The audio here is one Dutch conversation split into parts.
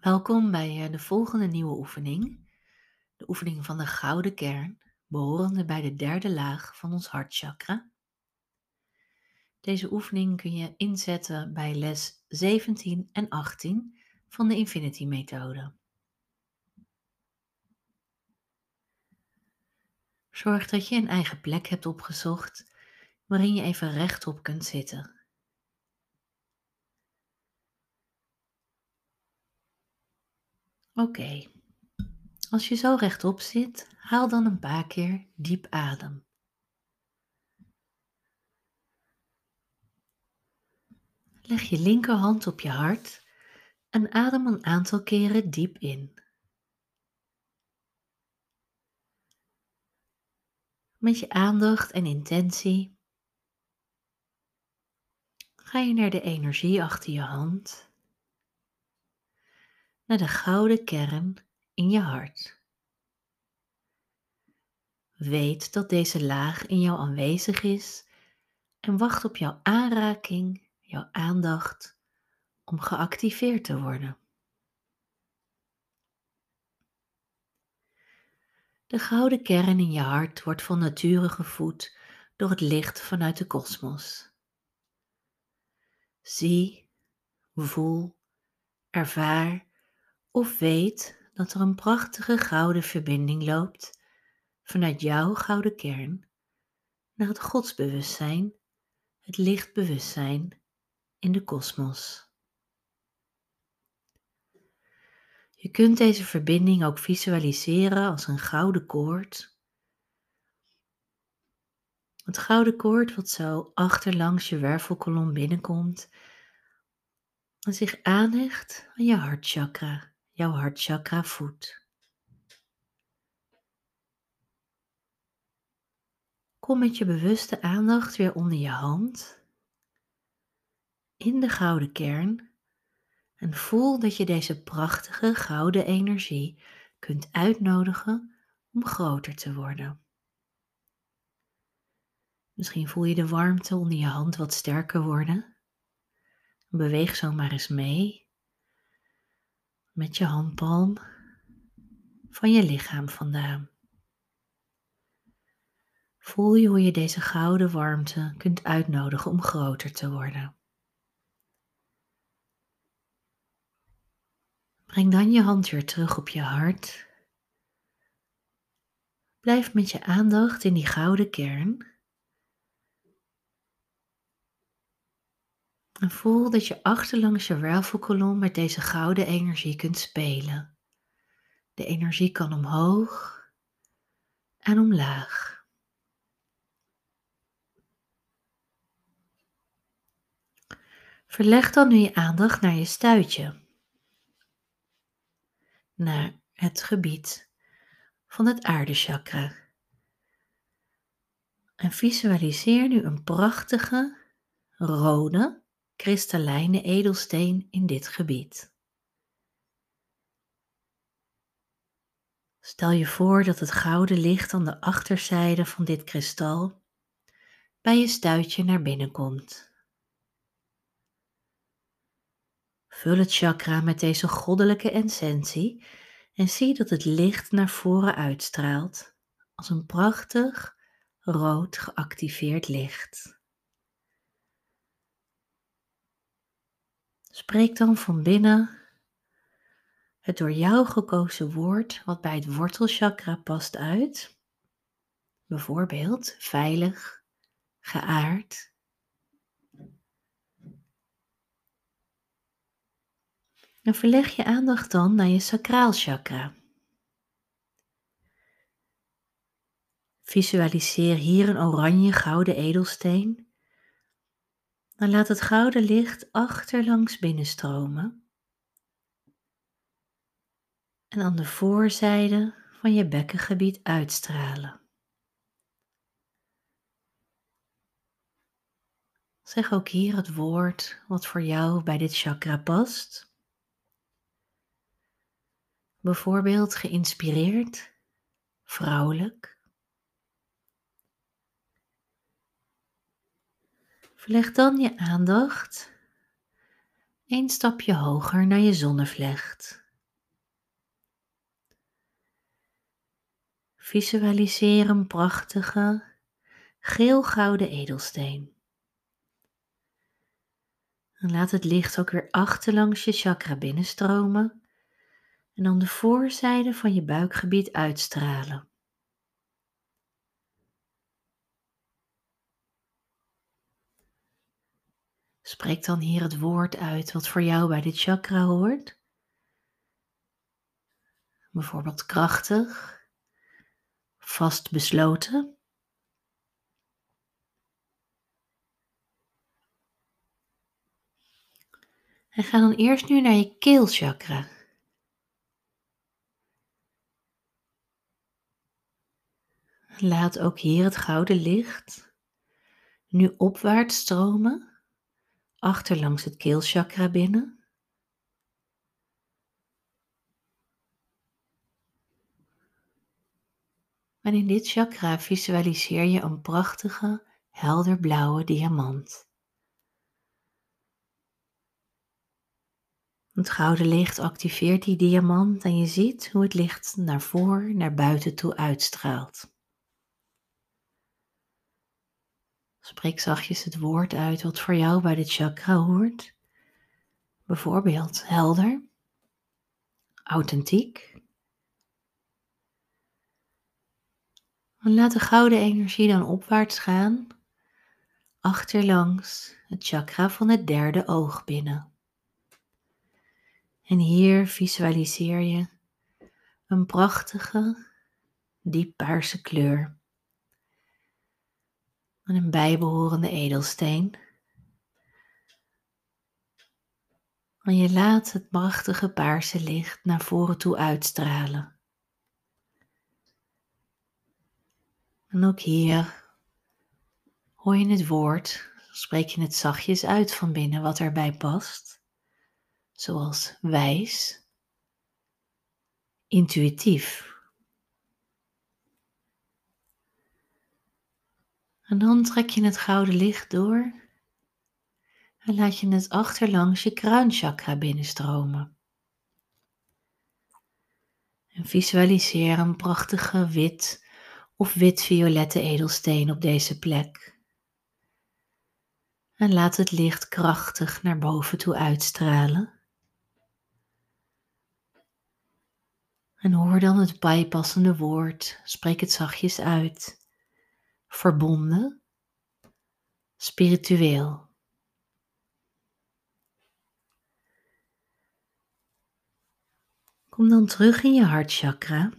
Welkom bij eh, de volgende nieuwe oefening. De oefening van de gouden kern, behorende bij de derde laag van ons hartchakra. Deze oefening kun je inzetten bij les 17 en 18 van de Infinity Methode. Zorg dat je een eigen plek hebt opgezocht waarin je even rechtop kunt zitten. Oké. Als je zo rechtop zit, haal dan een paar keer diep adem. Leg je linkerhand op je hart en adem een aantal keren diep in. Met je aandacht en intentie ga je naar de energie achter je hand naar de gouden kern in je hart. Weet dat deze laag in jou aanwezig is en wacht op jouw aanraking, jouw aandacht om geactiveerd te worden. De gouden kern in je hart wordt van nature gevoed door het licht vanuit de kosmos. Zie, voel, ervaar of weet dat er een prachtige gouden verbinding loopt vanuit jouw gouden kern naar het godsbewustzijn, het lichtbewustzijn in de kosmos. Je kunt deze verbinding ook visualiseren als een gouden koord. Het gouden koord wat zo achterlangs je wervelkolom binnenkomt en zich aanhecht aan je hartchakra jouw hartchakra voedt. Kom met je bewuste aandacht weer onder je hand in de gouden kern en voel dat je deze prachtige gouden energie kunt uitnodigen om groter te worden. Misschien voel je de warmte onder je hand wat sterker worden. Beweeg zo maar eens mee met je handpalm van je lichaam vandaan. Voel je hoe je deze gouden warmte kunt uitnodigen om groter te worden. Breng dan je hand weer terug op je hart. Blijf met je aandacht in die gouden kern En voel dat je achterlangs je wervelkolom met deze gouden energie kunt spelen. De energie kan omhoog en omlaag. Verleg dan nu je aandacht naar je stuitje, naar het gebied van het aardechakra. En visualiseer nu een prachtige rode kristallijne edelsteen in dit gebied. Stel je voor dat het gouden licht aan de achterzijde van dit kristal bij je stuitje naar binnen komt. Vul het chakra met deze goddelijke essentie en zie dat het licht naar voren uitstraalt als een prachtig rood geactiveerd licht. Spreek dan van binnen het door jou gekozen woord wat bij het wortelchakra past uit. Bijvoorbeeld veilig, geaard. En verleg je aandacht dan naar je sacraalchakra. Visualiseer hier een oranje gouden edelsteen dan laat het gouden licht achterlangs binnenstromen en aan de voorzijde van je bekkengebied uitstralen. Zeg ook hier het woord wat voor jou bij dit chakra past. Bijvoorbeeld geïnspireerd, vrouwelijk, Verleg dan je aandacht een stapje hoger naar je zonnevlecht. Visualiseer een prachtige geel-gouden edelsteen. En laat het licht ook weer achterlangs je chakra binnenstromen en dan de voorzijde van je buikgebied uitstralen. Spreek dan hier het woord uit wat voor jou bij dit chakra hoort. Bijvoorbeeld krachtig, vastbesloten. En ga dan eerst nu naar je keelchakra. Laat ook hier het gouden licht nu opwaarts stromen, achterlangs het keelchakra binnen. En in dit chakra visualiseer je een prachtige, helderblauwe diamant. Het gouden licht activeert die diamant en je ziet hoe het licht naar voor, naar buiten toe uitstraalt. Spreek zachtjes het woord uit wat voor jou bij dit chakra hoort. Bijvoorbeeld helder, authentiek. En laat de gouden energie dan opwaarts gaan, achterlangs het chakra van het derde oog binnen. En hier visualiseer je een prachtige, diep paarse kleur en een bijbehorende edelsteen. En je laat het prachtige paarse licht naar voren toe uitstralen. En ook hier hoor je het woord, spreek je het zachtjes uit van binnen wat erbij past, zoals wijs, intuïtief En dan trek je het gouden licht door en laat je het achterlangs je kruinchakra binnenstromen. En visualiseer een prachtige wit of wit-violette edelsteen op deze plek. En laat het licht krachtig naar boven toe uitstralen. En hoor dan het bijpassende woord, spreek het zachtjes uit verbonden, spiritueel. Kom dan terug in je hartchakra.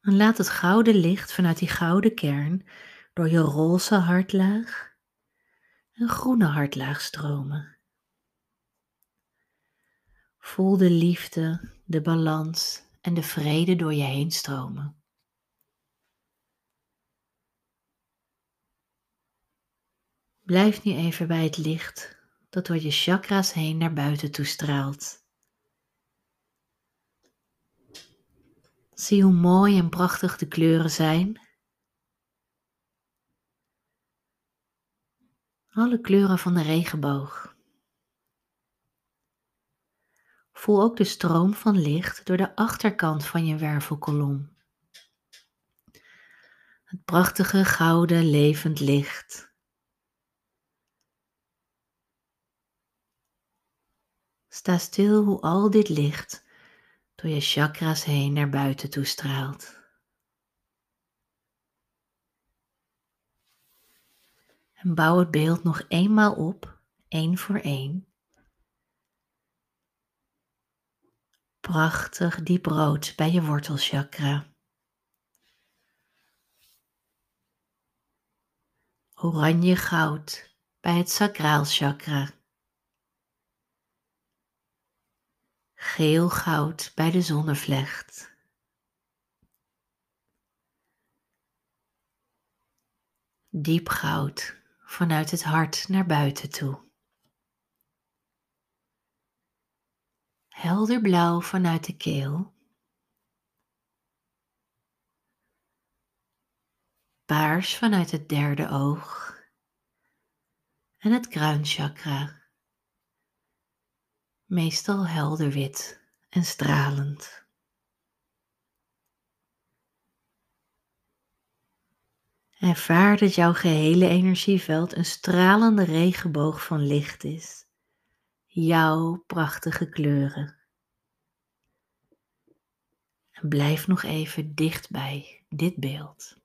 En laat het gouden licht vanuit die gouden kern door je roze hartlaag en groene hartlaag stromen. Voel de liefde, de balans en de vrede door je heen stromen. Blijf nu even bij het licht dat door je chakra's heen naar buiten toestraalt. Zie hoe mooi en prachtig de kleuren zijn. Alle kleuren van de regenboog. Voel ook de stroom van licht door de achterkant van je wervelkolom. Het prachtige gouden levend licht. Sta stil hoe al dit licht door je chakra's heen naar buiten toestraalt. En bouw het beeld nog eenmaal op, één voor één. Prachtig diep rood bij je wortelchakra. Oranje goud bij het sacraalchakra. Geel goud bij de zonnevlecht. Diep goud vanuit het hart naar buiten toe. helder blauw vanuit de keel. Paars vanuit het derde oog en het kruinchakra. Meestal helder wit en stralend. Ervaar dat jouw gehele energieveld een stralende regenboog van licht is. Jouw prachtige kleuren. En blijf nog even dicht bij dit beeld.